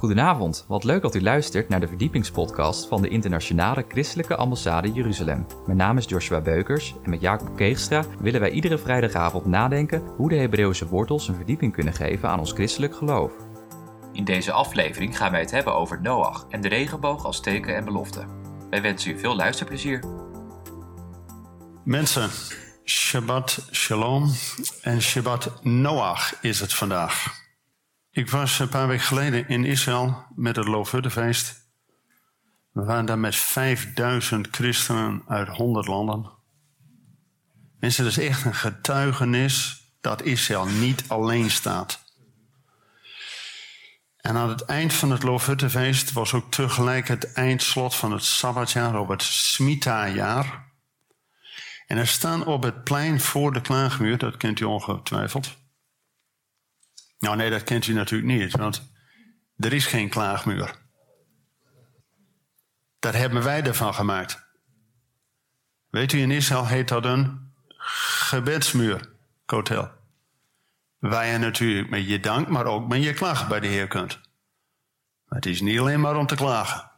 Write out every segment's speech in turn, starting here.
Goedenavond, wat leuk dat u luistert naar de verdiepingspodcast van de Internationale Christelijke Ambassade Jeruzalem. Mijn naam is Joshua Beukers en met Jacob Keegstra willen wij iedere vrijdagavond nadenken hoe de Hebreeuwse wortels een verdieping kunnen geven aan ons christelijk geloof. In deze aflevering gaan wij het hebben over Noach en de regenboog als teken en belofte. Wij wensen u veel luisterplezier. Mensen, Shabbat Shalom en Shabbat Noach is het vandaag. Ik was een paar weken geleden in Israël met het Loofhuttenfeest. We waren daar met 5000 christenen uit 100 landen. Mensen, dat is echt een getuigenis dat Israël niet alleen staat. En aan het eind van het Loofhuttenfeest was ook tegelijk het eindslot van het Sabbatjaar op het Smita-jaar. En er staan op het plein voor de klaagmuur, dat kent u ongetwijfeld. Nou nee, dat kent u natuurlijk niet, want er is geen klaagmuur. Daar hebben wij ervan gemaakt. Weet u, in Israël heet dat een gebedsmuur, kotel. Waar je natuurlijk met je dank, maar ook met je klacht bij de Heer kunt. Maar het is niet alleen maar om te klagen.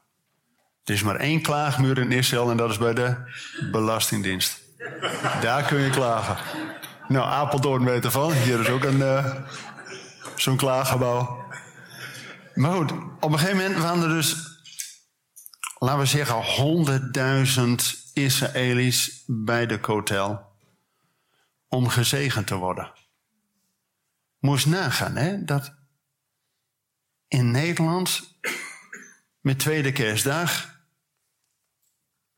Het is maar één klaagmuur in Israël en dat is bij de Belastingdienst. Daar kun je klagen. Nou, Apeldoorn weet ervan. Hier is ook een, uh, zo'n klaaggebouw. Maar goed, op een gegeven moment waren er dus, laten we zeggen, honderdduizend Israëli's bij de kotel om gezegend te worden. Moest nagaan, hè, dat in Nederland met tweede kerstdag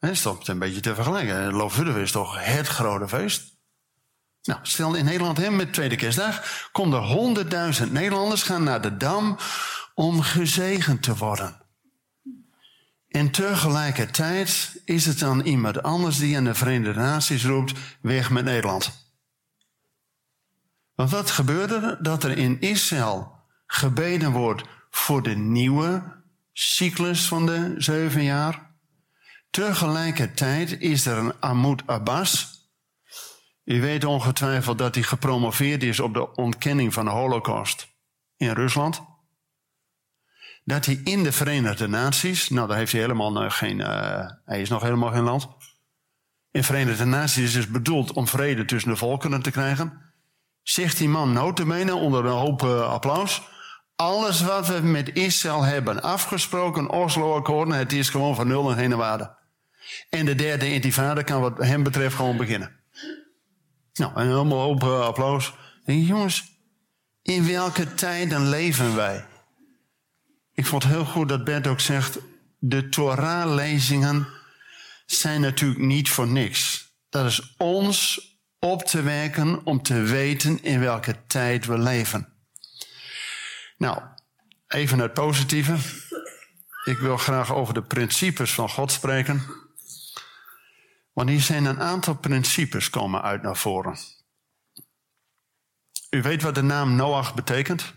dat is toch een beetje te vergelijken. Loofhudden is toch het grote feest? Nou, stel in Nederland hè, met tweede kerstdag... konden honderdduizend Nederlanders gaan naar de Dam... om gezegend te worden. En tegelijkertijd is het dan iemand anders... die aan de Verenigde Naties roept... weg met Nederland. Want wat gebeurde er? Dat er in Israël gebeden wordt... voor de nieuwe cyclus van de zeven jaar... Tegelijkertijd is er een Ahmoud Abbas. U weet ongetwijfeld dat hij gepromoveerd is op de ontkenning van de Holocaust in Rusland. Dat hij in de Verenigde Naties, nou daar heeft hij helemaal geen, uh, hij is nog helemaal geen land. In de Verenigde Naties is dus bedoeld om vrede tussen de volkeren te krijgen. Zegt die man notabene onder een hoop uh, applaus. Alles wat we met Israël hebben afgesproken, Oslo-akkoorden, het is gewoon van nul en geen waarde. En de derde intifada kan wat hem betreft gewoon beginnen. Nou, en helemaal op uh, applaus. Jongens, in welke tijden leven wij? Ik vond heel goed dat Bert ook zegt, de Torah-lezingen zijn natuurlijk niet voor niks. Dat is ons op te werken om te weten in welke tijd we leven. Nou, even het positieve. Ik wil graag over de principes van God spreken. Want hier zijn een aantal principes komen uit naar voren. U weet wat de naam Noach betekent?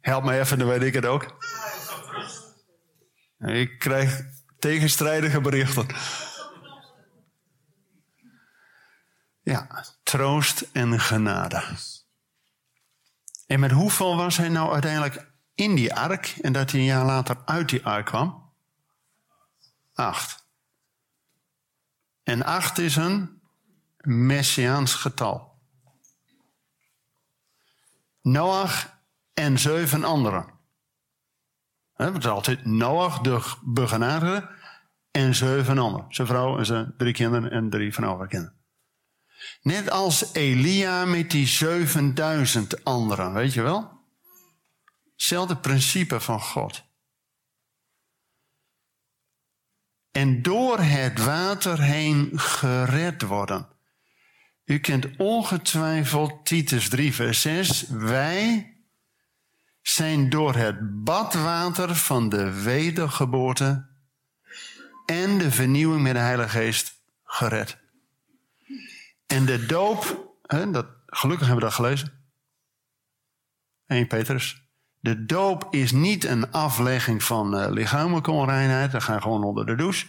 Help me even, dan weet ik het ook. Ik krijg tegenstrijdige berichten. Ja, troost en genade. En met hoeveel was hij nou uiteindelijk in die ark en dat hij een jaar later uit die ark kwam? Acht. En acht is een messiaans getal. Noach en zeven anderen. Het is altijd Noach, de begenadigde, en zeven anderen. Zijn vrouw en zijn drie kinderen en drie vrouwelijke kinderen. Net als Elia met die 7000 anderen, weet je wel? Hetzelfde principe van God. En door het water heen gered worden. U kent ongetwijfeld Titus 3, vers 6. Wij zijn door het badwater van de wedergeboorte en de vernieuwing met de Heilige Geest gered. En de doop, hè, dat, gelukkig hebben we dat gelezen. 1 Petrus. De doop is niet een aflegging van uh, lichamelijke onreinheid. Dat gaat gewoon onder de douche.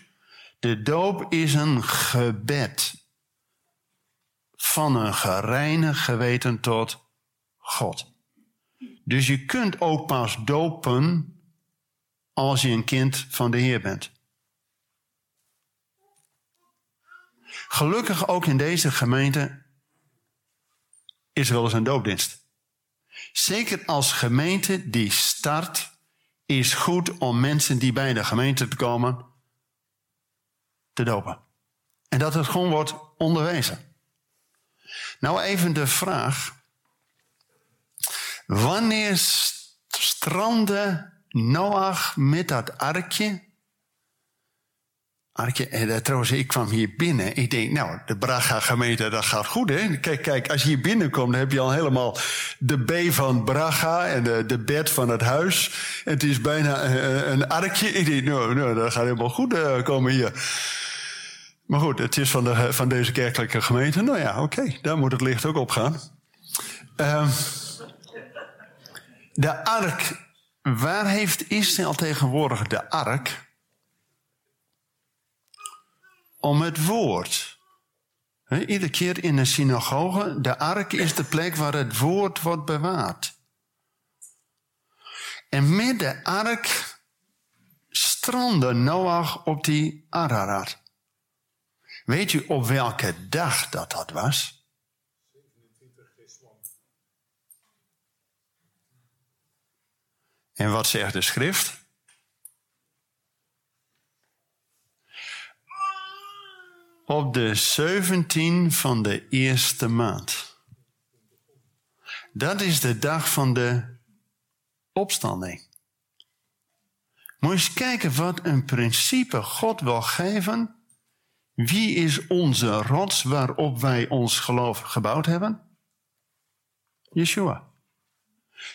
De doop is een gebed. Van een gereinigd geweten tot God. Dus je kunt ook pas dopen als je een kind van de Heer bent. Gelukkig ook in deze gemeente is wel eens een doopdienst. Zeker als gemeente die start, is goed om mensen die bij de gemeente te komen te dopen. En dat het gewoon wordt onderwezen. Nou even de vraag. Wanneer strandde Noach met dat arkje en, uh, trouwens, ik kwam hier binnen. Ik denk, nou, de Braga gemeente, dat gaat goed, hè? Kijk, kijk, als je hier binnenkomt, dan heb je al helemaal de B van Braga en de, de bed van het huis. En het is bijna uh, een arkje. Ik denk, nou, nou, dat gaat helemaal goed komen hier. Maar goed, het is van, de, van deze kerkelijke gemeente. Nou ja, oké, daar moet het licht ook op gaan. Uh, de ark. Waar heeft Israël tegenwoordig de ark? Om het woord. Iedere keer in een synagoge, de ark is de plek waar het woord wordt bewaard. En met de ark strandde Noach op die Ararat. Weet u op welke dag dat dat was? 27 En wat zegt de schrift? Op de 17 van de eerste maand. Dat is de dag van de opstanding. Moet je eens kijken wat een principe God wil geven. Wie is onze rots waarop wij ons geloof gebouwd hebben? Yeshua.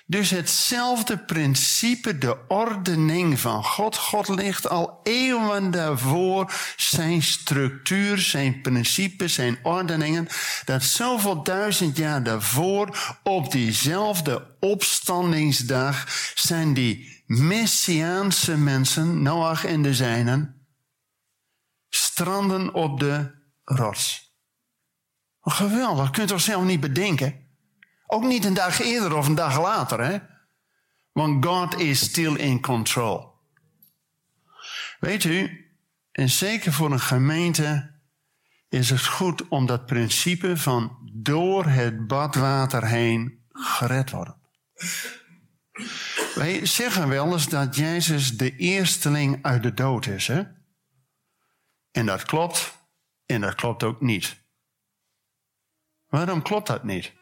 Dus hetzelfde principe, de ordening van God. God ligt al eeuwen daarvoor zijn structuur, zijn principes, zijn ordeningen. Dat zoveel duizend jaar daarvoor op diezelfde opstandingsdag zijn die messiaanse mensen, Noach en de zijnen, stranden op de rots. Geweldig, kunt u toch zelf niet bedenken? Ook niet een dag eerder of een dag later, hè? Want God is still in control. Weet u, en zeker voor een gemeente is het goed om dat principe van door het badwater heen gered worden. Wij zeggen wel eens dat Jezus de eersteling uit de dood is, hè? En dat klopt, en dat klopt ook niet. Waarom klopt dat niet?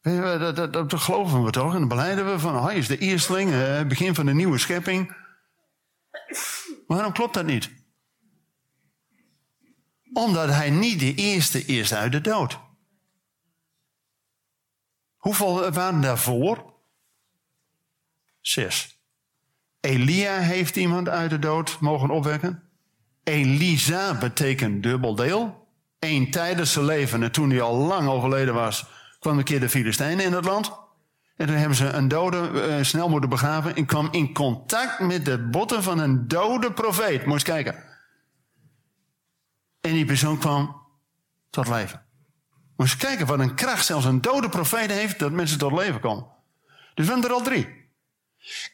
Dat, dat, dat, geloven we toch? En dan beleiden we van hij is de eersteling, het begin van de nieuwe schepping. Waarom klopt dat niet? Omdat hij niet de eerste is uit de dood. Hoeveel waren daarvoor? Zes. Elia heeft iemand uit de dood mogen opwekken. Elisa betekent dubbeldeel. Eén tijdens zijn leven en toen hij al lang overleden was, kwam een keer de Filistijnen in het land. En toen hebben ze een dode uh, snel moeten begraven. En kwam in contact met de botten van een dode profeet. Moet kijken. En die persoon kwam tot leven. Moet je kijken wat een kracht zelfs een dode profeet heeft dat mensen tot leven komen. Dus we hebben er al drie.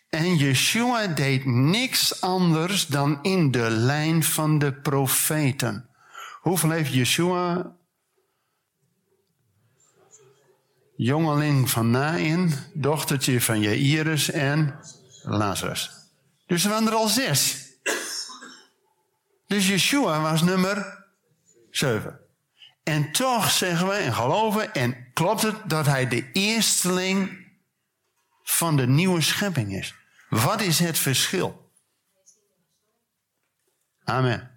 En Yeshua deed niks anders dan in de lijn van de profeten. Hoeveel heeft Yeshua jongeling van Nain, dochtertje van Jairus en Lazarus. Dus er waren er al zes. Dus Yeshua was nummer zeven. En toch zeggen we en geloven en klopt het dat hij de eersteling van de nieuwe schepping is. Wat is het verschil? Amen.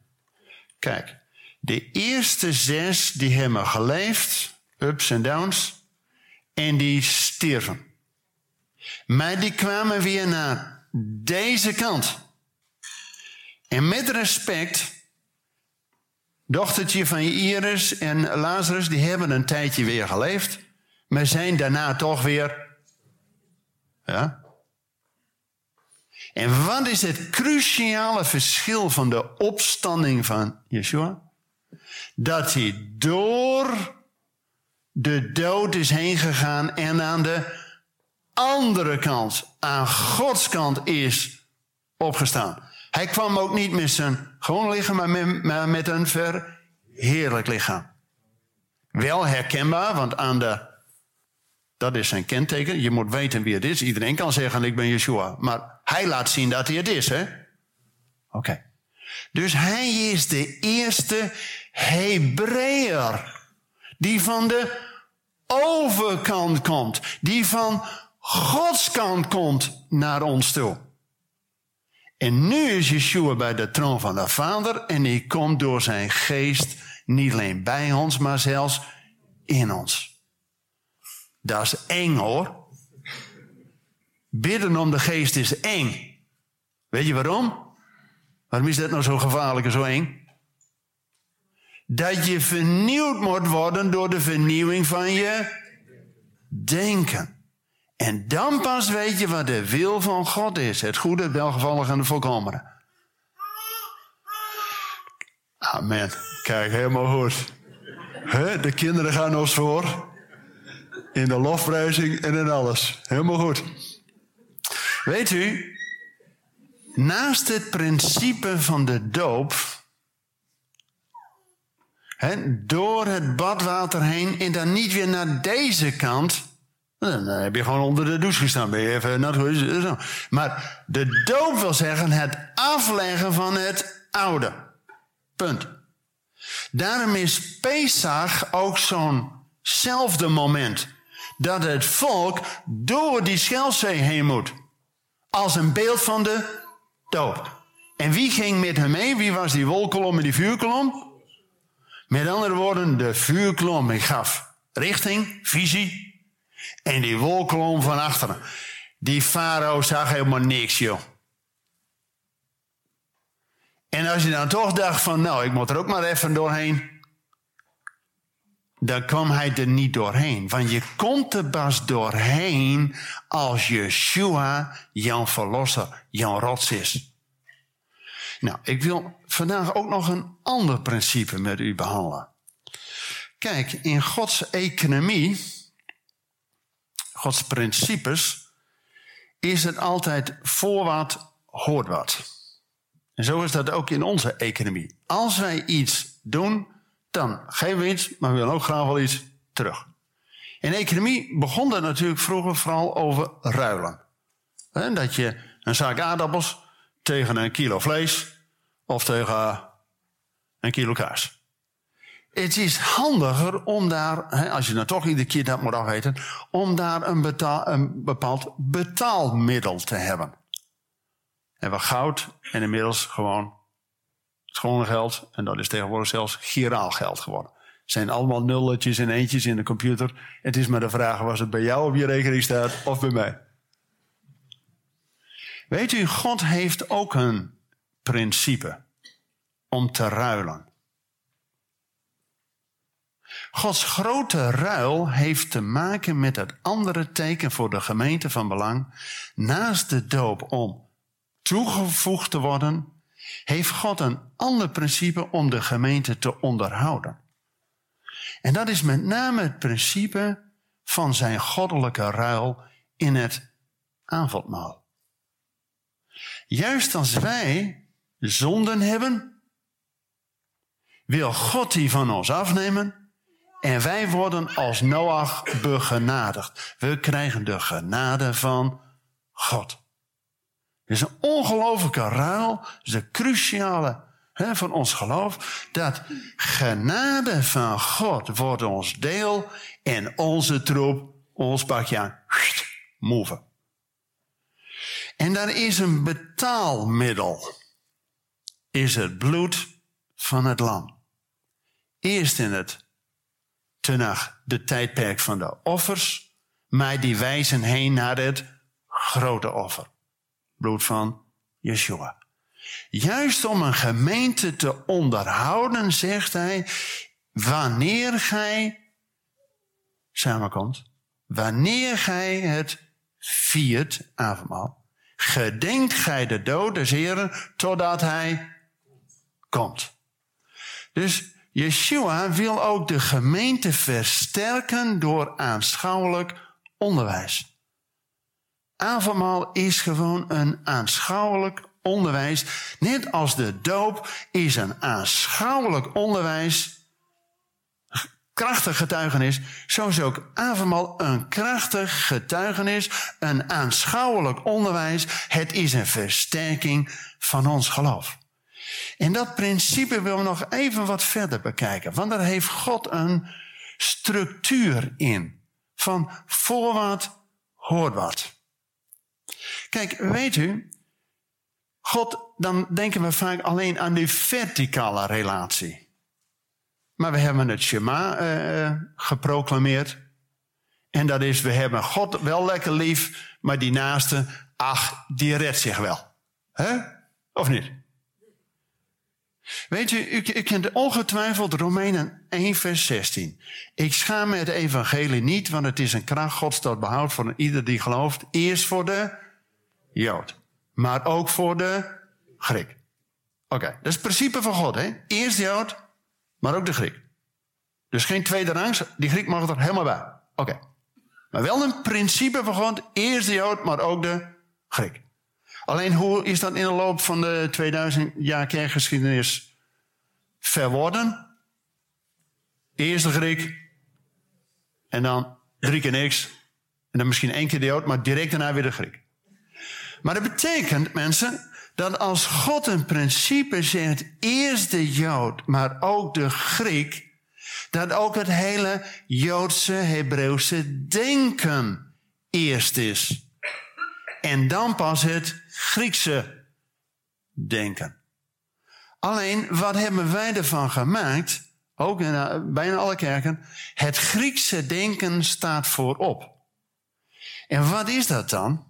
Kijk, de eerste zes die hebben geleefd, ups en downs, en die stierven. Maar die kwamen weer naar deze kant. En met respect, dochtertje van Iris en Lazarus, die hebben een tijdje weer geleefd, maar zijn daarna toch weer. Ja? En wat is het cruciale verschil van de opstanding van Yeshua? Dat hij door de dood is heen gegaan en aan de andere kant, aan Gods kant, is opgestaan. Hij kwam ook niet met zijn gewoon lichaam, maar met, een verheerlijk lichaam. Wel herkenbaar, want aan de. Dat is zijn kenteken. Je moet weten wie het is. Iedereen kan zeggen: Ik ben Yeshua. Maar hij laat zien dat hij het is, hè? Oké. Dus hij is de eerste Hebreeër. Die van de overkant komt. Die van Gods kant komt naar ons toe. En nu is Yeshua bij de troon van de Vader en hij komt door zijn geest niet alleen bij ons, maar zelfs in ons. Dat is eng hoor. Bidden om de geest is eng. Weet je waarom? Waarom is dat nou zo gevaarlijk en zo eng? Dat je vernieuwd moet worden door de vernieuwing van je denken. En dan pas weet je wat de wil van God is. Het goede, het welgevallige en de volkomene. Amen. Kijk, helemaal goed. De kinderen gaan ons voor. In de lofprijzing en in alles. Helemaal goed. Weet u, naast het principe van de doop, door het badwater heen en dan niet weer naar deze kant, dan heb je gewoon onder de douche gestaan. Ben je even nat geweest. Maar de doop wil zeggen het afleggen van het oude. Punt. Daarom is Pesach ook zo'nzelfde moment. Dat het volk door die Schelzee heen moet. Als een beeld van de doop. En wie ging met hem mee? Wie was die wolkolom en die vuurkolom? Met andere woorden, de vuurkolom gaf richting, visie, en die wolkolom van achteren. Die farao zag helemaal niks, joh. En als je dan toch dacht van, nou, ik moet er ook maar even doorheen. Dan kwam hij er niet doorheen. Want je komt er pas doorheen als Yeshua jouw verlosser, jouw rots is. Nou, ik wil vandaag ook nog een ander principe met u behandelen. Kijk, in Gods economie Gods principes, is het altijd voor wat, hoort wat. En zo is dat ook in onze economie. Als wij iets doen, dan geven we iets, maar we willen ook graag wel iets terug. In economie begon dat natuurlijk vroeger vooral over ruilen. Dat je een zak aardappels tegen een kilo vlees of tegen een kilo kaas. Het is handiger om daar, als je nou toch iedere keer dat moet afweten, om daar een, een bepaald betaalmiddel te hebben. En we goud en inmiddels gewoon schone geld. En dat is tegenwoordig zelfs giraal geld geworden. Het zijn allemaal nulletjes en eentjes in de computer. Het is maar de vraag was het bij jou op je rekening staat of bij mij. Weet u, God heeft ook een principe om te ruilen. Gods grote ruil heeft te maken met het andere teken voor de gemeente van belang. Naast de doop om toegevoegd te worden, heeft God een ander principe om de gemeente te onderhouden. En dat is met name het principe van zijn goddelijke ruil in het avondmaal. Juist als wij zonden hebben, wil God die van ons afnemen en wij worden als Noach begenadigd. We krijgen de genade van God. Het is een ongelofelijke ruil. Het is de cruciale hè, van ons geloof. Dat genade van God wordt ons deel. En onze troep, ons pakje aan, move. En daar is een betaalmiddel. Is het bloed van het lam. Eerst in het Tenach, de tijdperk van de offers, maar die wijzen heen naar het grote offer. Bloed van Yeshua. Juist om een gemeente te onderhouden, zegt hij, wanneer gij samenkomt, wanneer gij het viert, avondmaal, gedenkt gij de dood des Heren totdat hij komt. Dus Yeshua wil ook de gemeente versterken door aanschouwelijk onderwijs. Avondmaal is gewoon een aanschouwelijk onderwijs. Net als de doop is een aanschouwelijk onderwijs. Krachtig getuigenis. Zo is ook avondmaal een krachtig getuigenis. Een aanschouwelijk onderwijs. Het is een versterking van ons geloof. En dat principe willen we nog even wat verder bekijken. Want daar heeft God een structuur in. Van voor wat, hoort wat. Kijk, weet u, God, dan denken we vaak alleen aan die verticale relatie. Maar we hebben het Shema uh, geproclameerd. En dat is, we hebben God wel lekker lief, maar die naaste, ach, die redt zich wel. hè? Of niet? Weet je, u, u kent ongetwijfeld Romeinen 1 vers 16. Ik schaam me het evangelie niet, want het is een kracht Gods tot behoud voor ieder die gelooft. Eerst voor de Jood, maar ook voor de Griek. Oké, dat is het principe van God, hè? Eerst Jood, maar ook de Griek. Dus geen tweede rangs, die Griek mag er helemaal bij. Oké. Maar wel een principe van God, eerst de Jood, maar ook de Griek. Alleen hoe is dat in de loop van de 2000 jaar kerkgeschiedenis verworden? Eerst de Griek en dan drie keer niks. En dan misschien één keer de Jood, maar direct daarna weer de Griek. Maar dat betekent, mensen, dat als God een principe zegt, eerst de Jood, maar ook de Griek, dat ook het hele Joodse, Hebreeuwse denken eerst is. En dan pas het Griekse denken. Alleen, wat hebben wij ervan gemaakt? Ook in eh, bijna alle kerken. Het Griekse denken staat voorop. En wat is dat dan?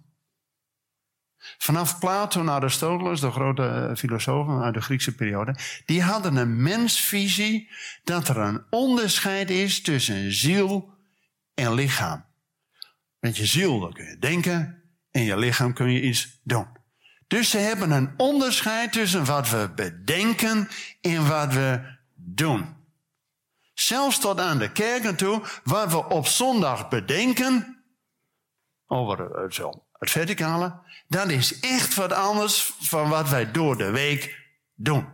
Vanaf Plato naar Aristoteles, de grote eh, filosofen uit de Griekse periode, die hadden een mensvisie dat er een onderscheid is tussen ziel en lichaam. Met je ziel kun je denken en je lichaam kun je iets doen. Dus ze hebben een onderscheid tussen wat we bedenken en wat we doen. Zelfs tot aan de kerken toe, wat we op zondag bedenken, over het, het verticale, dat is echt wat anders van wat wij door de week doen.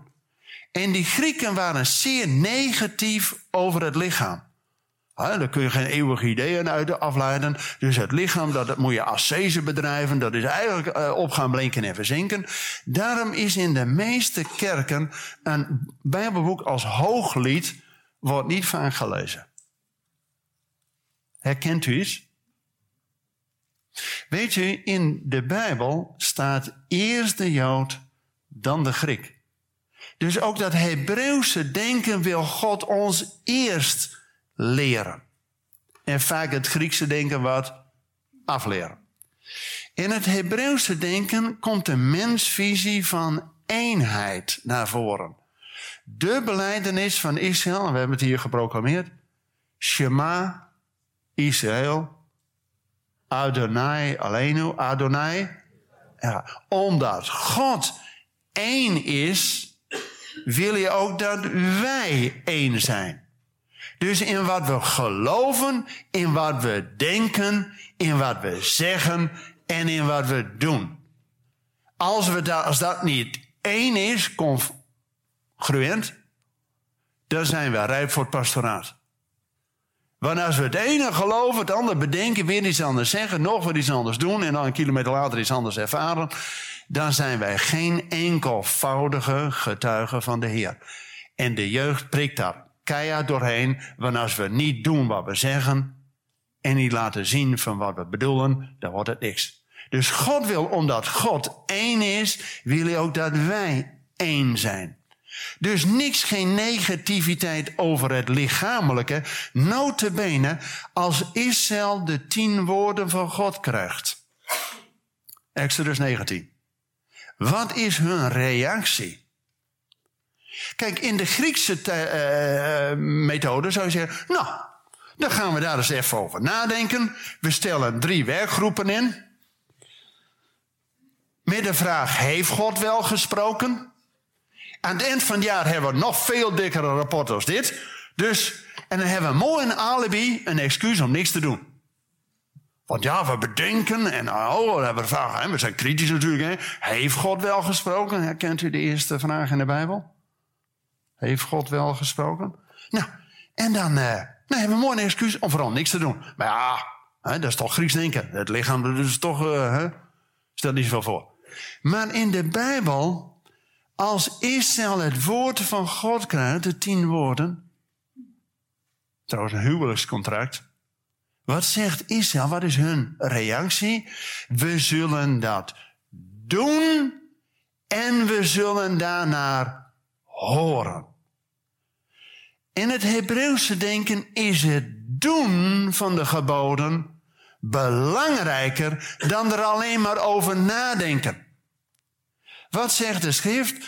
En die Grieken waren zeer negatief over het lichaam. Ha, daar kun je geen eeuwige ideeën uit afleiden. Dus het lichaam, dat, dat moet je ascese bedrijven. Dat is eigenlijk uh, op gaan blinken en verzinken. Daarom is in de meeste kerken een bijbelboek als hooglied... wordt niet vaak gelezen. Herkent u iets? Weet u, in de Bijbel staat eerst de Jood, dan de Griek. Dus ook dat Hebreeuwse denken wil God ons eerst leren. En vaak het Griekse denken wat afleren. In het Hebreeuwse denken komt de mensvisie van eenheid naar voren. De beleidenis van Israël, en we hebben het hier geproclameerd. Shema Israël Adonai, Aleinu, Adonai. Ja, omdat God één is, wil je ook dat wij één zijn. Dus in wat we geloven, in wat we denken, in wat we zeggen en in wat we doen. Als, we dat, als dat niet één is, congruent, dan zijn we rijp voor het pastoraat. Want als we het ene geloven, het andere bedenken, weer iets anders zeggen, nog weer iets anders doen en dan een kilometer later iets anders ervaren, dan zijn wij geen enkelvoudige getuigen van de Heer. En de jeugd prikt daar keihard doorheen, want als we niet doen wat we zeggen en niet laten zien van wat we bedoelen, dan wordt het niks. Dus God wil, omdat God één is, wil hij ook dat wij één zijn. Dus niks, geen negativiteit over het lichamelijke. Notabene als Israël de tien woorden van God krijgt. Exodus 19. Wat is hun reactie? Kijk, in de Griekse uh, methode zou je zeggen, nou, dan gaan we daar eens even over nadenken. We stellen drie werkgroepen in. Met de vraag, heeft God wel gesproken? Aan het eind van het jaar hebben we nog veel dikkere rapporten als dit. Dus, en dan hebben we mooi een alibi, een excuus om niks te doen. Want ja, we bedenken en oh, we hebben vragen. We zijn kritisch natuurlijk. Hè. Heeft God wel gesproken? Herkent u de eerste vraag in de Bijbel? Heeft God wel gesproken? Nou, en dan, nou, hebben we mooi een excuus om vooral niks te doen. Maar ja, hè, dat is toch Grieks denken. Het lichaam is toch, uh, hè, stel niet zoveel voor. Maar in de Bijbel, als Israël het woord van God krijgt, de tien woorden, trouwens een huwelijkscontract, wat zegt Israël? Wat is hun reactie? We zullen dat doen en we zullen daarnaar horen. In het Hebreeuwse denken is het doen van de geboden belangrijker dan er alleen maar over nadenken. Wat zegt de schrift?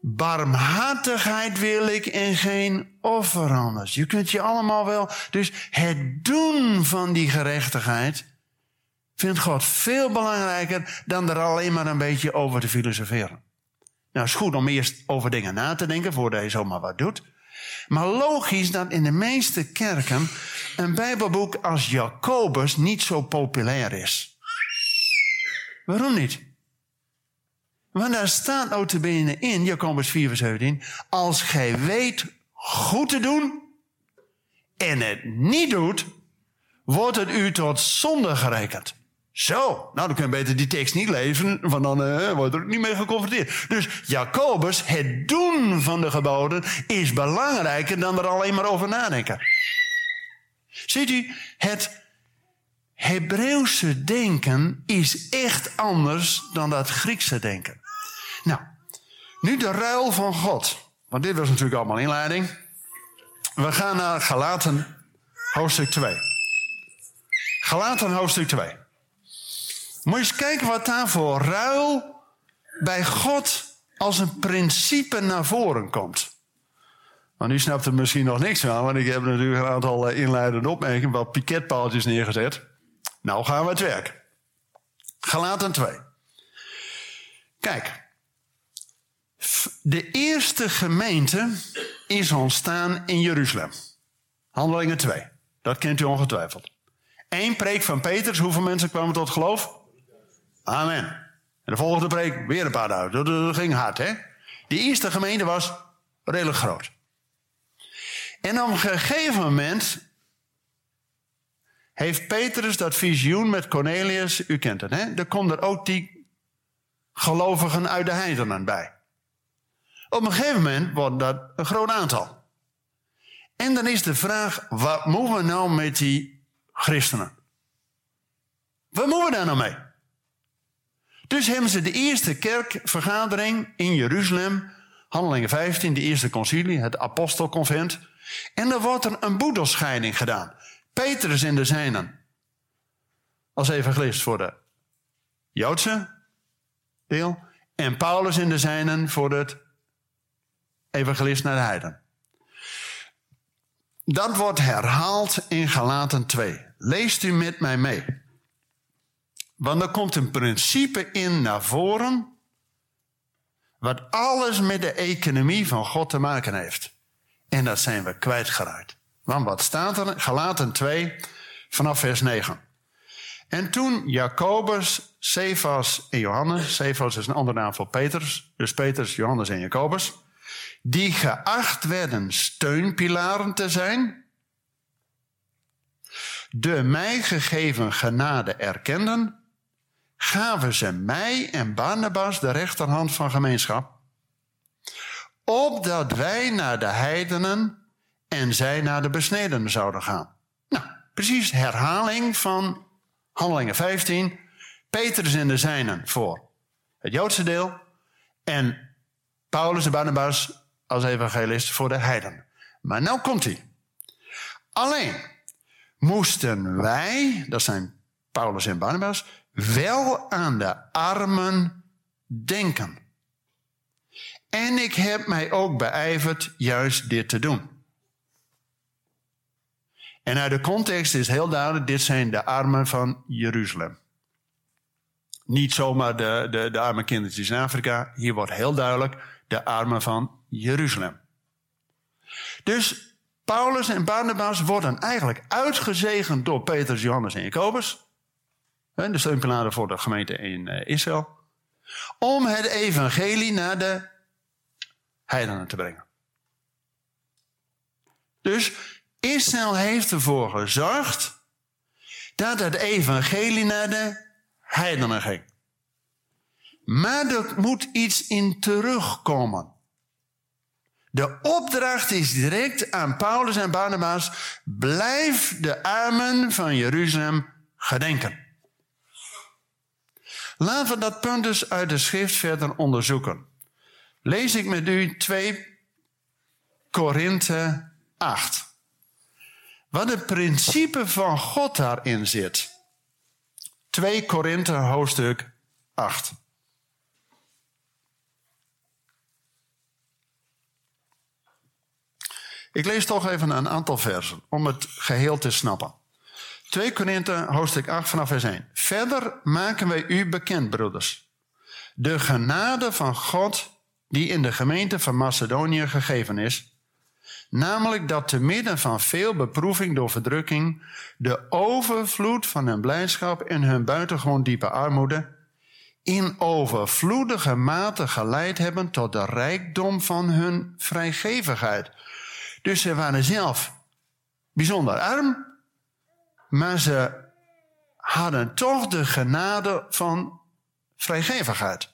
Barmhartigheid wil ik en geen offer anders. Je kunt je allemaal wel. Dus het doen van die gerechtigheid vindt God veel belangrijker dan er alleen maar een beetje over te filosoferen. Nou, is goed om eerst over dingen na te denken voordat je zomaar wat doet. Maar logisch dat in de meeste kerken een Bijbelboek als Jacobus niet zo populair is. Waarom niet? Want daar staat notabene in, Jacobus 4 vers 17, als gij weet goed te doen en het niet doet, wordt het u tot zonde gerekend. Zo, nou dan kun je beter die tekst niet lezen, want dan uh, wordt er niet mee geconfronteerd. Dus Jacobus, het doen van de geboden is belangrijker dan er alleen maar over nadenken. Ziet u, het Hebreeuwse denken is echt anders dan dat Griekse denken. Nou, nu de ruil van God. Want dit was natuurlijk allemaal inleiding. We gaan naar Galaten hoofdstuk 2. Galaten hoofdstuk 2. Moet je eens kijken wat daar voor ruil bij God als een principe naar voren komt. Maar nu snapt er misschien nog niks van, want ik heb natuurlijk een aantal eh, inleidende opmerkingen, wat piketpaaltjes neergezet. Nou gaan we het werk. Galaten 2. Kijk, de eerste gemeente is ontstaan in Jeruzalem. Handelingen 2. Dat kent u ongetwijfeld. Eén preek van Peters. Hoeveel mensen kwamen tot geloof? Amen. En de volgende preek weer een paar duizend. Dat ging hard, hè? De eerste gemeente was redelijk groot. En op een gegeven moment heeft Petrus dat visioen met Cornelius, u kent het, hè? Er komen er ook die gelovigen uit de heidenen bij. Op een gegeven moment wordt dat een groot aantal. En dan is de vraag, wat moeten we nou met die christenen? Wat moeten we daar nou mee? Dus hebben ze de eerste kerkvergadering in Jeruzalem, Handelingen 15, de eerste concilie, het apostelconvent. En dan wordt er een boedelscheiding gedaan. Petrus in de zijnen als evangelist voor de Joodse deel. En Paulus in de zijnen voor het evangelist naar de heiden. Dat wordt herhaald in Galaten 2. Leest u met mij mee. Want er komt een principe in naar voren. Wat alles met de economie van God te maken heeft. En dat zijn we kwijtgeraakt. Want wat staat er? Galaten 2, vanaf vers 9. En toen Jacobus, Cephas en Johannes. Cephas is een andere naam voor Petrus. Dus Petrus, Johannes en Jacobus die geacht werden steunpilaren te zijn, de mij gegeven genade erkenden, gaven ze mij en Barnabas de rechterhand van gemeenschap, opdat wij naar de heidenen en zij naar de besnedenen zouden gaan. Nou, precies herhaling van Handelingen 15. Petrus en de zijnen voor het Joodse deel en Paulus en Barnabas als evangelist voor de heiden. Maar nou komt hij. Alleen moesten wij, dat zijn Paulus en Barnabas, wel aan de armen denken. En ik heb mij ook beijverd juist dit te doen. En uit de context is heel duidelijk, dit zijn de armen van Jeruzalem. Niet zomaar de, de, de arme kindertjes in Afrika. Hier wordt heel duidelijk, de armen van Jeruzalem. Dus Paulus en Barnabas worden eigenlijk uitgezegend door Petrus, Johannes en Jacobus. De steunpilaren voor de gemeente in eh, Israël. Om het evangelie naar de heidenen te brengen. Dus Israël heeft ervoor gezorgd dat het evangelie naar de heidenen ging. Maar er moet iets in terugkomen. De opdracht is direct aan Paulus en Barnabas: blijf de armen van Jeruzalem gedenken. Laten we dat punt dus uit de schrift verder onderzoeken. Lees ik met u 2 Korinthe 8. Wat het principe van God daarin zit. 2 Korinthe hoofdstuk 8. Ik lees toch even een aantal versen om het geheel te snappen. 2 Korinthe hoofdstuk 8 vanaf vers 1. Verder maken wij u bekend, broeders. De genade van God die in de gemeente van Macedonië gegeven is. Namelijk dat te midden van veel beproeving door verdrukking de overvloed van hun blijdschap en hun buitengewoon diepe armoede in overvloedige mate geleid hebben tot de rijkdom van hun vrijgevigheid. Dus ze waren zelf bijzonder arm, maar ze hadden toch de genade van vrijgevigheid.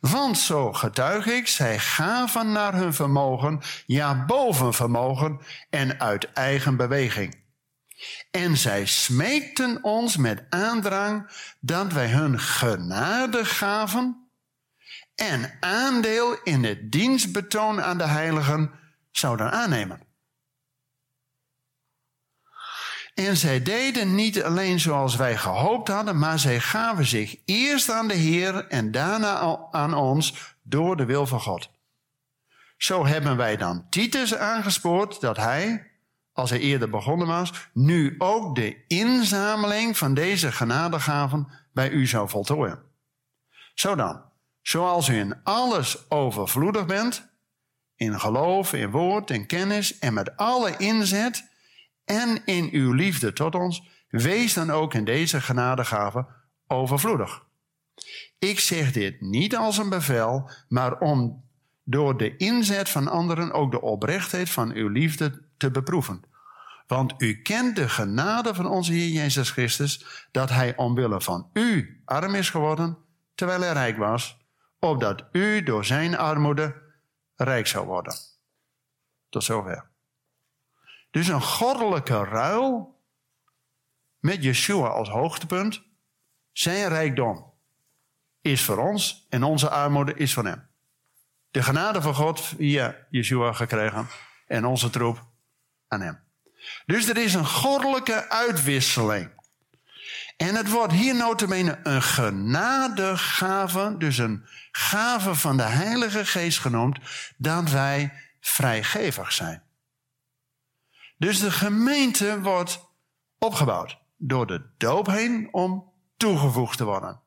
Want zo getuig ik, zij gaven naar hun vermogen, ja boven vermogen en uit eigen beweging. En zij smeekten ons met aandrang dat wij hun genade gaven en aandeel in het dienstbetoon aan de heiligen zouden aannemen. En zij deden niet alleen zoals wij gehoopt hadden, maar zij gaven zich eerst aan de Heer en daarna aan ons door de wil van God. Zo hebben wij dan Titus aangespoord dat hij, als hij eerder begonnen was, nu ook de inzameling van deze genadegaven bij u zou voltooien. Zo dan, zoals u in alles overvloedig bent, in geloof, in woord, in kennis en met alle inzet en in uw liefde tot ons, wees dan ook in deze genadegave overvloedig. Ik zeg dit niet als een bevel, maar om door de inzet van anderen ook de oprechtheid van uw liefde te beproeven. Want u kent de genade van onze Heer Jezus Christus, dat Hij omwille van u arm is geworden, terwijl Hij rijk was, opdat u door Zijn armoede rijk zou worden. Tot zover. Dus een goddelijke ruil met Yeshua als hoogtepunt. Zijn rijkdom is voor ons en onze armoede is van hem. De genade van God via Yeshua gekregen en onze troep aan hem. Dus er is een goddelijke uitwisseling. En het wordt hier notabene een genadegave, dus een gave van de Heilige Geest genoemd, dat wij vrijgevig zijn. Dus de gemeente wordt opgebouwd door de doop heen om toegevoegd te worden.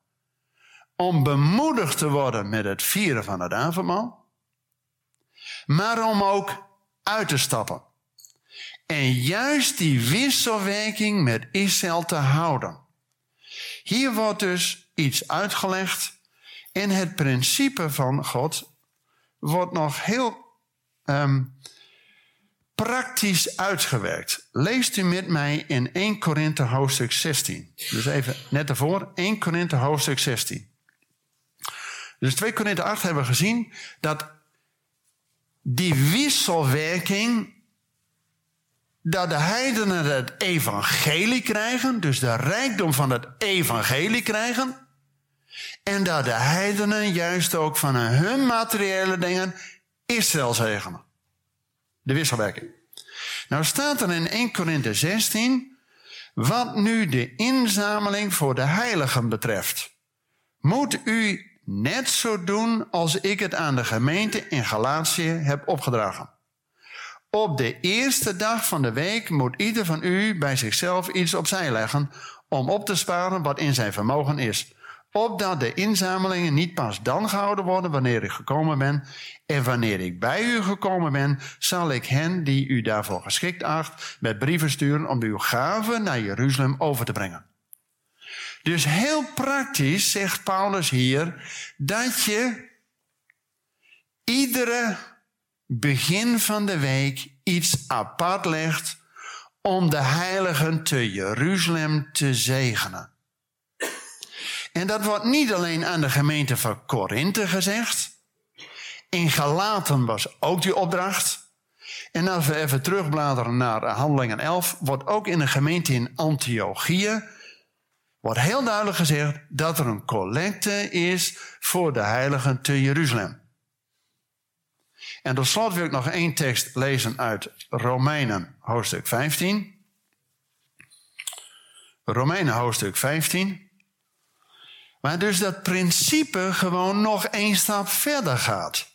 Om bemoedigd te worden met het vieren van het avondmaal. Maar om ook uit te stappen. En juist die wisselwerking met Israël te houden. Hier wordt dus iets uitgelegd en het principe van God wordt nog heel um, praktisch uitgewerkt. Leest u met mij in 1 Korinthe hoofdstuk 16. Dus even net daarvoor, 1 Korinthe hoofdstuk 16. Dus 2 Korinthe 8 hebben we gezien dat die wisselwerking, dat de heidenen het evangelie krijgen, dus de rijkdom van het evangelie krijgen, en dat de heidenen juist ook van hun materiële dingen Israël zegenen. De wisselwerking. Nou staat er in 1 Korinthe 16, wat nu de inzameling voor de heiligen betreft. Moet u net zo doen als ik het aan de gemeente in Galatië heb opgedragen. Op de eerste dag van de week moet ieder van u bij zichzelf iets opzij leggen om op te sparen wat in zijn vermogen is. opdat de inzamelingen niet pas dan gehouden worden wanneer ik gekomen ben. En wanneer ik bij u gekomen ben, zal ik hen die u daarvoor geschikt acht, met brieven sturen om uw gaven naar Jeruzalem over te brengen. Dus heel praktisch zegt Paulus hier dat je iedere begin van de week iets apart legt om de heiligen te Jeruzalem te zegenen. En dat wordt niet alleen aan de gemeente van Korinthe gezegd. In Galaten was ook die opdracht. En als we even terugbladeren naar Handelingen 11, wordt ook in de gemeente in Antiochië wordt heel duidelijk gezegd dat er een collecte is voor de heiligen te Jeruzalem. En tot slot wil ik nog één tekst lezen uit Romeinen hoofdstuk 15. Romeinen hoofdstuk 15. Maar dus dat principe gewoon nog één stap verder gaat.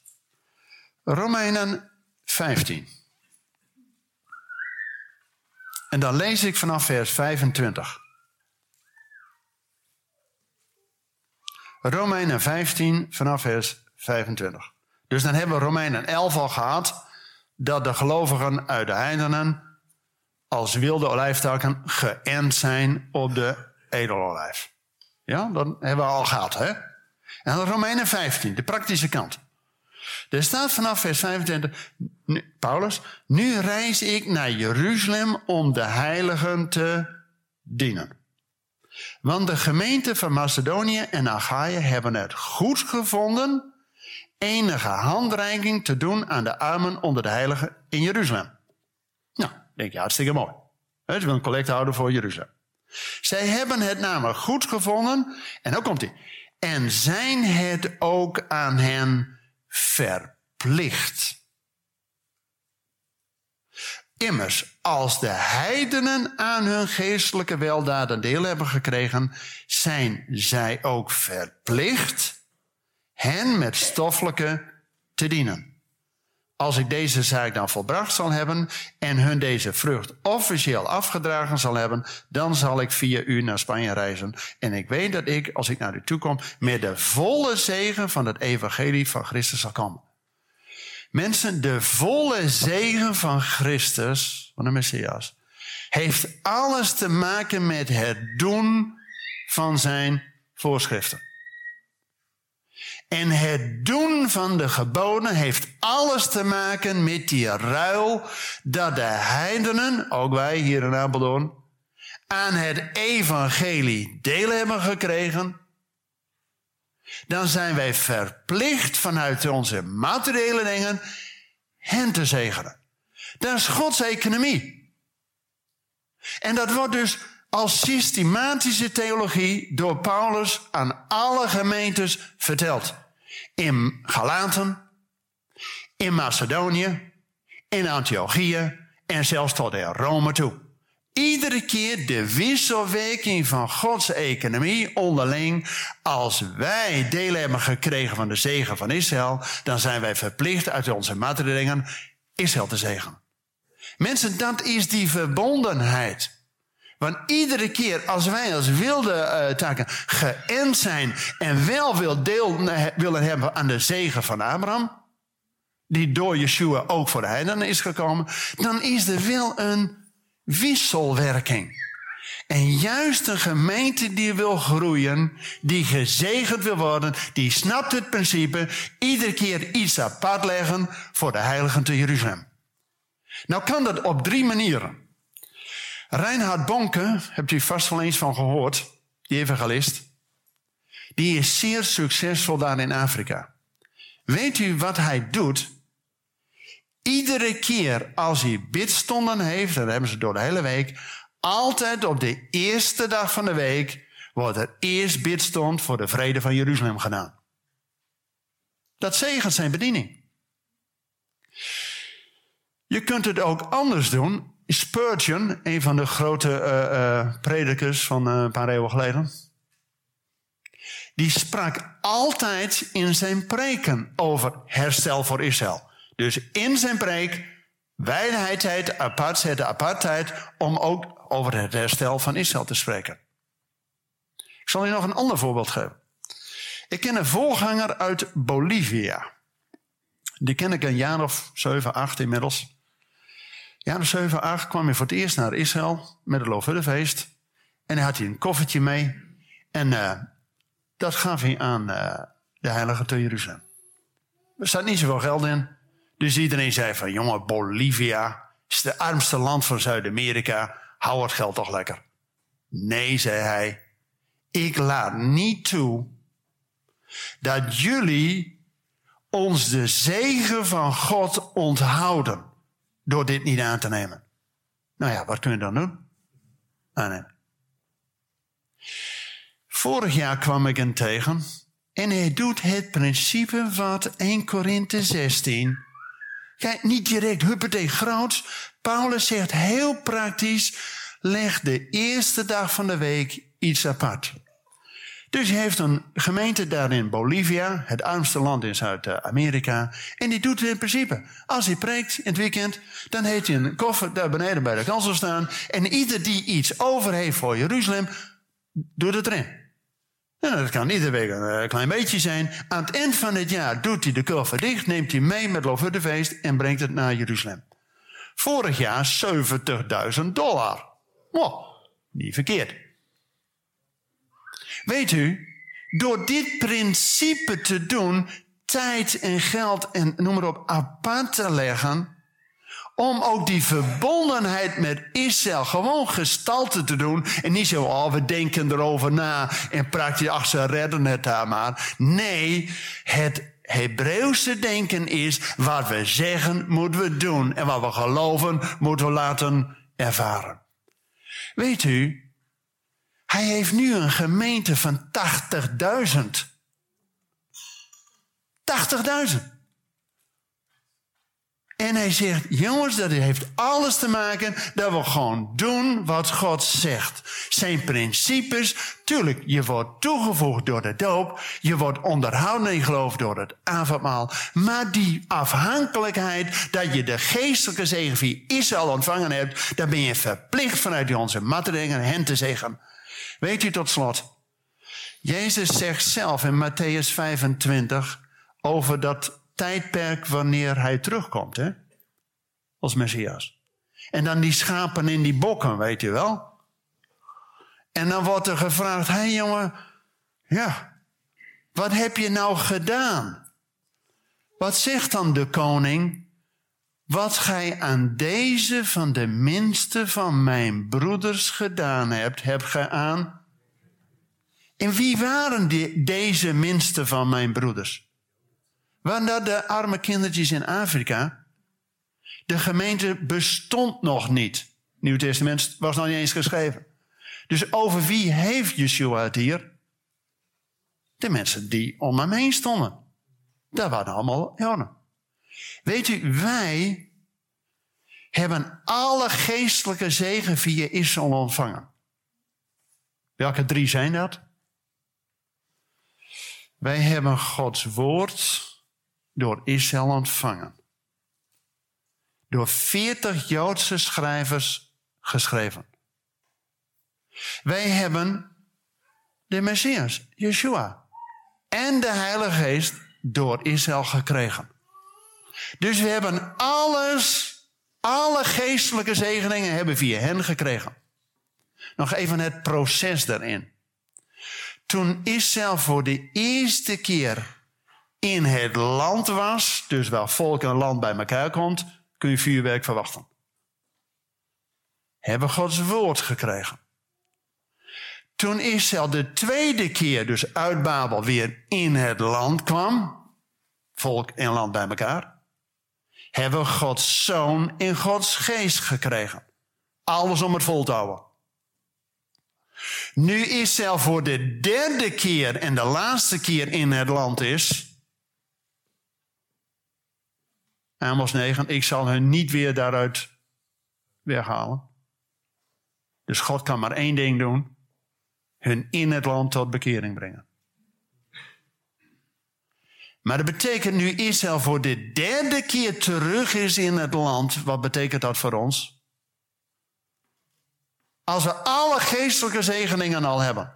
Romeinen 15. En dan lees ik vanaf vers 25. Romeinen 15 vanaf vers 25. Dus dan hebben we Romeinen 11 al gehad. Dat de gelovigen uit de heidenen als wilde olijftakken geënt zijn op de edelolijf. Ja, dat hebben we al gehad, hè? En dan Romeinen 15, de praktische kant. Er staat vanaf vers 25, Paulus, nu reis ik naar Jeruzalem om de heiligen te dienen. Want de gemeenten van Macedonië en Achaia hebben het goed gevonden enige handreiking te doen aan de armen onder de heiligen in Jeruzalem. Nou, denk je, hartstikke mooi. Ze wil een collecte houden voor Jeruzalem. Zij hebben het namelijk goed gevonden, en dan komt hij, en zijn het ook aan hen verplicht. Immers, als de heidenen aan hun geestelijke weldaden deel hebben gekregen, zijn zij ook verplicht hen met stoffelijke te dienen. Als ik deze zaak dan volbracht zal hebben en hun deze vrucht officieel afgedragen zal hebben, dan zal ik via u naar Spanje reizen. En ik weet dat ik, als ik naar u toe kom, met de volle zegen van het evangelie van Christus zal komen. Mensen, de volle zegen van Christus, van de Messias, heeft alles te maken met het doen van zijn voorschriften. En het doen van de geboden heeft alles te maken met die ruil dat de heidenen, ook wij hier in Apeldoorn, aan het evangelie deel hebben gekregen. Dan zijn wij verplicht vanuit onze materiële dingen hen te zegenen. Dat is Gods economie. En dat wordt dus als systematische theologie door Paulus aan alle gemeentes verteld. In Galaten, in Macedonië, in Antiochië en zelfs tot in Rome toe. Iedere keer de wisselwerking van Gods economie onderling. Als wij deel hebben gekregen van de zegen van Israël, dan zijn wij verplicht uit onze materiële Israël te zegenen. Mensen, dat is die verbondenheid. Want iedere keer als wij als wilde uh, taken geënt zijn en wel wil deel willen hebben aan de zegen van Abraham, die door Yeshua ook voor de heidenen is gekomen, dan is er wel een wisselwerking. En juist een gemeente die wil groeien, die gezegend wil worden, die snapt het principe, iedere keer iets apart leggen voor de heiligen te Jeruzalem. Nou kan dat op drie manieren. Reinhard Bonke, hebt u vast wel eens van gehoord, die evangelist. Die is zeer succesvol daar in Afrika. Weet u wat hij doet? Iedere keer als hij bidstonden heeft, dat hebben ze door de hele week, altijd op de eerste dag van de week wordt er eerst bidstond voor de vrede van Jeruzalem gedaan. Dat zegent zijn bediening. Je kunt het ook anders doen. Spurgeon, een van de grote uh, uh, predikers van uh, een paar eeuwen geleden, die sprak altijd in zijn preken over herstel voor Israël. Dus in zijn preek, wijdeheid, apartheid, apartheid, om ook over het herstel van Israël te spreken. Ik zal je nog een ander voorbeeld geven. Ik ken een voorganger uit Bolivia. Die ken ik een jaar of 7, 8 inmiddels. Jaar of 7, 8 kwam hij voor het eerst naar Israël met het Loofhuttenfeest. En hij had hij een koffertje mee. En uh, dat gaf hij aan uh, de heilige te Jeruzalem. Er staat niet zoveel geld in. Dus iedereen zei van, jongen, Bolivia is het armste land van Zuid-Amerika. Hou het geld toch lekker. Nee, zei hij. Ik laat niet toe dat jullie ons de zegen van God onthouden door dit niet aan te nemen. Nou ja, wat kun je dan doen? Aannemen. Vorig jaar kwam ik hem tegen en hij doet het principe wat 1 Korinthe 16. Kijk, niet direct huppatee groots. Paulus zegt heel praktisch, leg de eerste dag van de week iets apart. Dus hij heeft een gemeente daar in Bolivia, het armste land in Zuid-Amerika. En die doet het in principe. Als hij preekt in het weekend, dan heeft hij een koffer daar beneden bij de kansel staan. En ieder die iets over heeft voor Jeruzalem, doet het erin. Dat kan iedere week een klein beetje zijn. Aan het eind van het jaar doet hij de koffer dicht, neemt hij mee met Lofuttefeest en brengt het naar Jeruzalem. Vorig jaar 70.000 dollar. Oh, niet verkeerd. Weet u, door dit principe te doen, tijd en geld en noem maar op apart te leggen, om ook die verbondenheid met Israël gewoon gestalte te doen. En niet zo, oh, we denken erover na en praktisch, ach, ze redden het daar maar. Nee, het Hebreeuwse denken is, wat we zeggen, moeten we doen. En wat we geloven, moeten we laten ervaren. Weet u, hij heeft nu een gemeente van 80.000. 80.000. En hij zegt, jongens, dat heeft alles te maken dat we gewoon doen wat God zegt. Zijn principes, tuurlijk, je wordt toegevoegd door de doop, je wordt onderhouden in geloof door het avondmaal, maar die afhankelijkheid dat je de geestelijke zegen via Israël ontvangen hebt, dan ben je verplicht vanuit onze matteringen hen te zeggen. Weet u tot slot, Jezus zegt zelf in Matthäus 25 over dat tijdperk wanneer hij terugkomt, hè? Als Messias. En dan die schapen in die bokken, weet je wel. En dan wordt er gevraagd, hé hey jongen, ja, wat heb je nou gedaan? Wat zegt dan de koning? Wat gij aan deze van de minste van mijn broeders gedaan hebt, hebt gij aan. En wie waren die, deze minste van mijn broeders? Waren de arme kindertjes in Afrika? De gemeente bestond nog niet. Nieuw Testament was nog niet eens geschreven. Dus over wie heeft Yeshua het hier? De mensen die om hem heen stonden. Dat waren allemaal Joden. Weet u, wij hebben alle geestelijke zegen via Israël ontvangen. Welke drie zijn dat? Wij hebben Gods woord door Israël ontvangen. Door veertig Joodse schrijvers geschreven. Wij hebben de Messias, Yeshua, en de Heilige Geest door Israël gekregen. Dus we hebben alles, alle geestelijke zegeningen hebben via hen gekregen. Nog even het proces daarin. Toen Israël voor de eerste keer in het land was, dus waar volk en land bij elkaar komt, kun je vuurwerk verwachten. Hebben Gods woord gekregen. Toen Israël de tweede keer, dus uit Babel, weer in het land kwam, volk en land bij elkaar, hebben Gods zoon in Gods geest gekregen. Alles om het vol te houden. Nu Israël voor de derde keer en de laatste keer in het land is, Amos 9, ik zal hun niet weer daaruit weghalen. Dus God kan maar één ding doen. Hun in het land tot bekering brengen. Maar dat betekent nu Israël voor de derde keer terug is in het land. Wat betekent dat voor ons? Als we alle geestelijke zegeningen al hebben.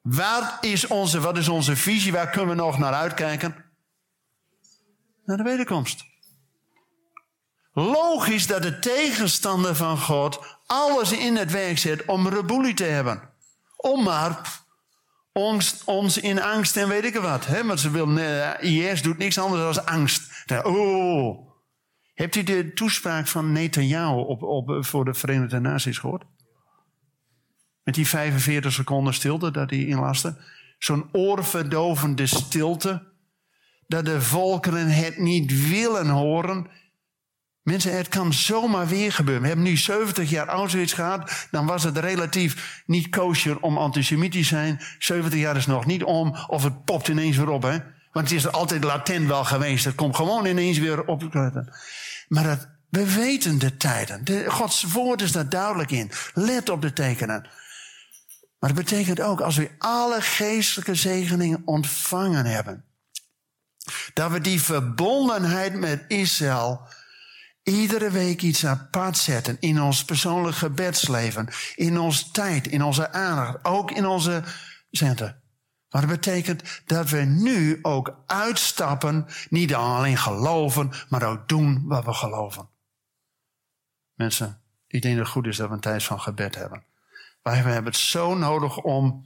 Waar is onze, wat is onze visie? Waar kunnen we nog naar uitkijken? Naar de wederkomst. Logisch dat de tegenstander van God alles in het werk zet om reboelie te hebben. Om maar ons, in angst en weet ik wat. Hè? Want ze wil, IS doet niks anders dan angst. Oh. Hebt u de toespraak van Netanyahu op, op, voor de Verenigde Naties gehoord? Met die 45 seconden stilte dat hij inlaste. Zo'n oorverdovende stilte. Dat de volkeren het niet willen horen. Mensen, het kan zomaar weer gebeuren. We hebben nu 70 jaar Auschwitz gehad. Dan was het relatief niet kosher om antisemitisch te zijn. 70 jaar is nog niet om. Of het popt ineens weer op. Hè? Want het is er altijd latent wel geweest. Het komt gewoon ineens weer op. Maar dat, we weten de tijden. De, Gods woord is daar duidelijk in. Let op de tekenen. Maar het betekent ook, als we alle geestelijke zegeningen ontvangen hebben, dat we die verbondenheid met Israël iedere week iets apart zetten in ons persoonlijk gebedsleven, in onze tijd, in onze aandacht, ook in onze centen. Maar dat betekent dat we nu ook uitstappen, niet alleen geloven, maar ook doen wat we geloven. Mensen, ik denk dat het goed is dat we een tijd van gebed hebben. Maar we hebben het zo nodig om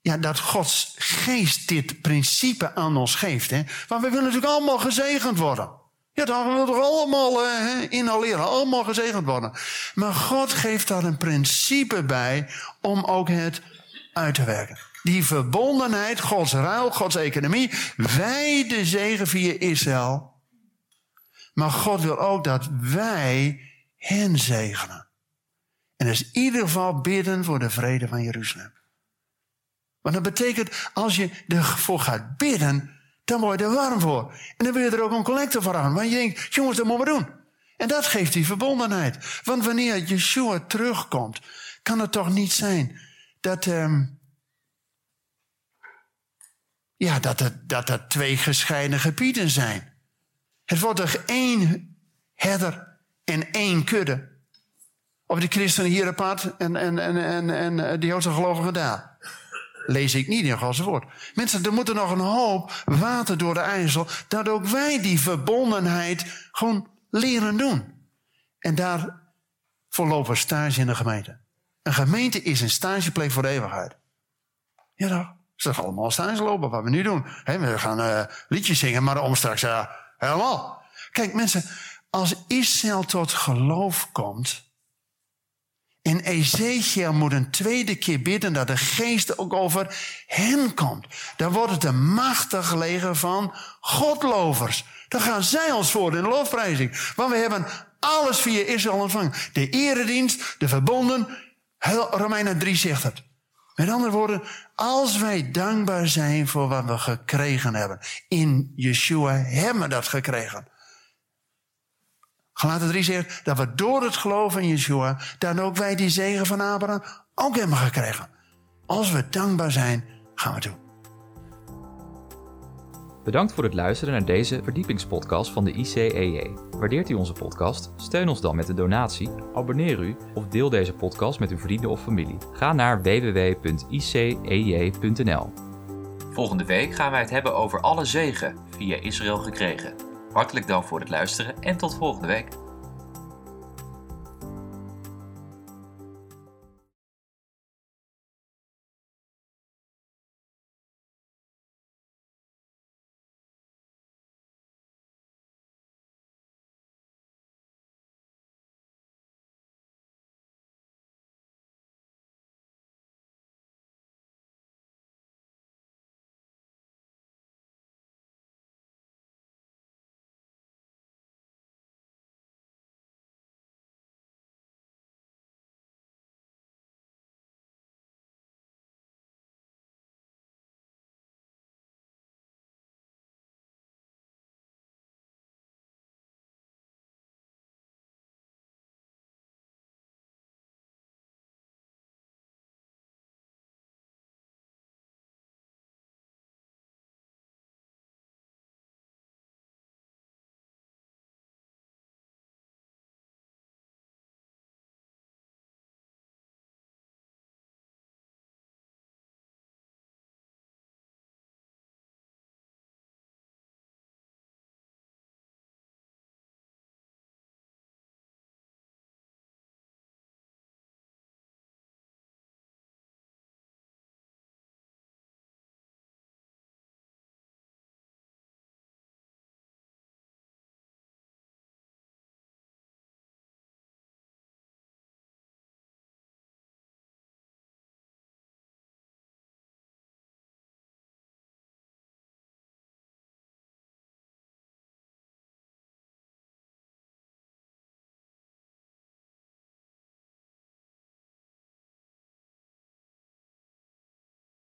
ja, dat Gods geest dit principe aan ons geeft. Hè? Want we willen natuurlijk allemaal gezegend worden. Ja, dan willen we toch allemaal uh, inhaleren, allemaal gezegend worden. Maar God geeft daar een principe bij om ook het uit te werken. Die verbondenheid, Gods ruil, Gods economie. Wij de zegen via Israël. Maar God wil ook dat wij hen zegenen. En dat is in ieder geval bidden voor de vrede van Jeruzalem. Want dat betekent, als je ervoor gaat bidden, dan word je er warm voor. En dan wil je er ook een collector voor aan. Want je denkt, jongens, dat moeten we doen. En dat geeft die verbondenheid. Want wanneer Yeshua terugkomt, kan het toch niet zijn dat, um, ja, dat, het, dat er twee gescheiden gebieden zijn. Het wordt er één herder en één kudde. Of de christenen hier apart en, en, en, en, en de Joodse gelovigen daar. Lees ik niet in Gods woord. Mensen, er moet er nog een hoop water door de IJssel. Dat ook wij die verbondenheid gewoon leren doen. En daar voorlopen stage in de gemeente. Een gemeente is een stageplek voor de eeuwigheid. Ja, toch? Ze gaan allemaal stage lopen, wat we nu doen. we gaan uh, liedjes zingen, maar om straks uh, helemaal. Kijk, mensen, als Israël tot geloof komt, en Ezekiel moet een tweede keer bidden dat de geest ook over hen komt. Dan wordt het een machtig leger van godlovers. Dan gaan zij ons voor in de lofprijzing. Want we hebben alles via Israël ontvangen. De eredienst, de verbonden. Romeinen 3 zegt het. Met andere woorden, als wij dankbaar zijn voor wat we gekregen hebben. In Yeshua hebben we dat gekregen. Galaten 3 zegt dat we door het geloven in Yeshua, dan ook wij die zegen van Abraham ook hebben gekregen. Als we dankbaar zijn, gaan we doen. Bedankt voor het luisteren naar deze verdiepingspodcast van de ICEJ. Waardeert u onze podcast? Steun ons dan met een donatie, abonneer u of deel deze podcast met uw vrienden of familie. Ga naar www.icej.nl. Volgende week gaan wij het hebben over alle zegen via Israël gekregen. Hartelijk dank voor het luisteren en tot volgende week.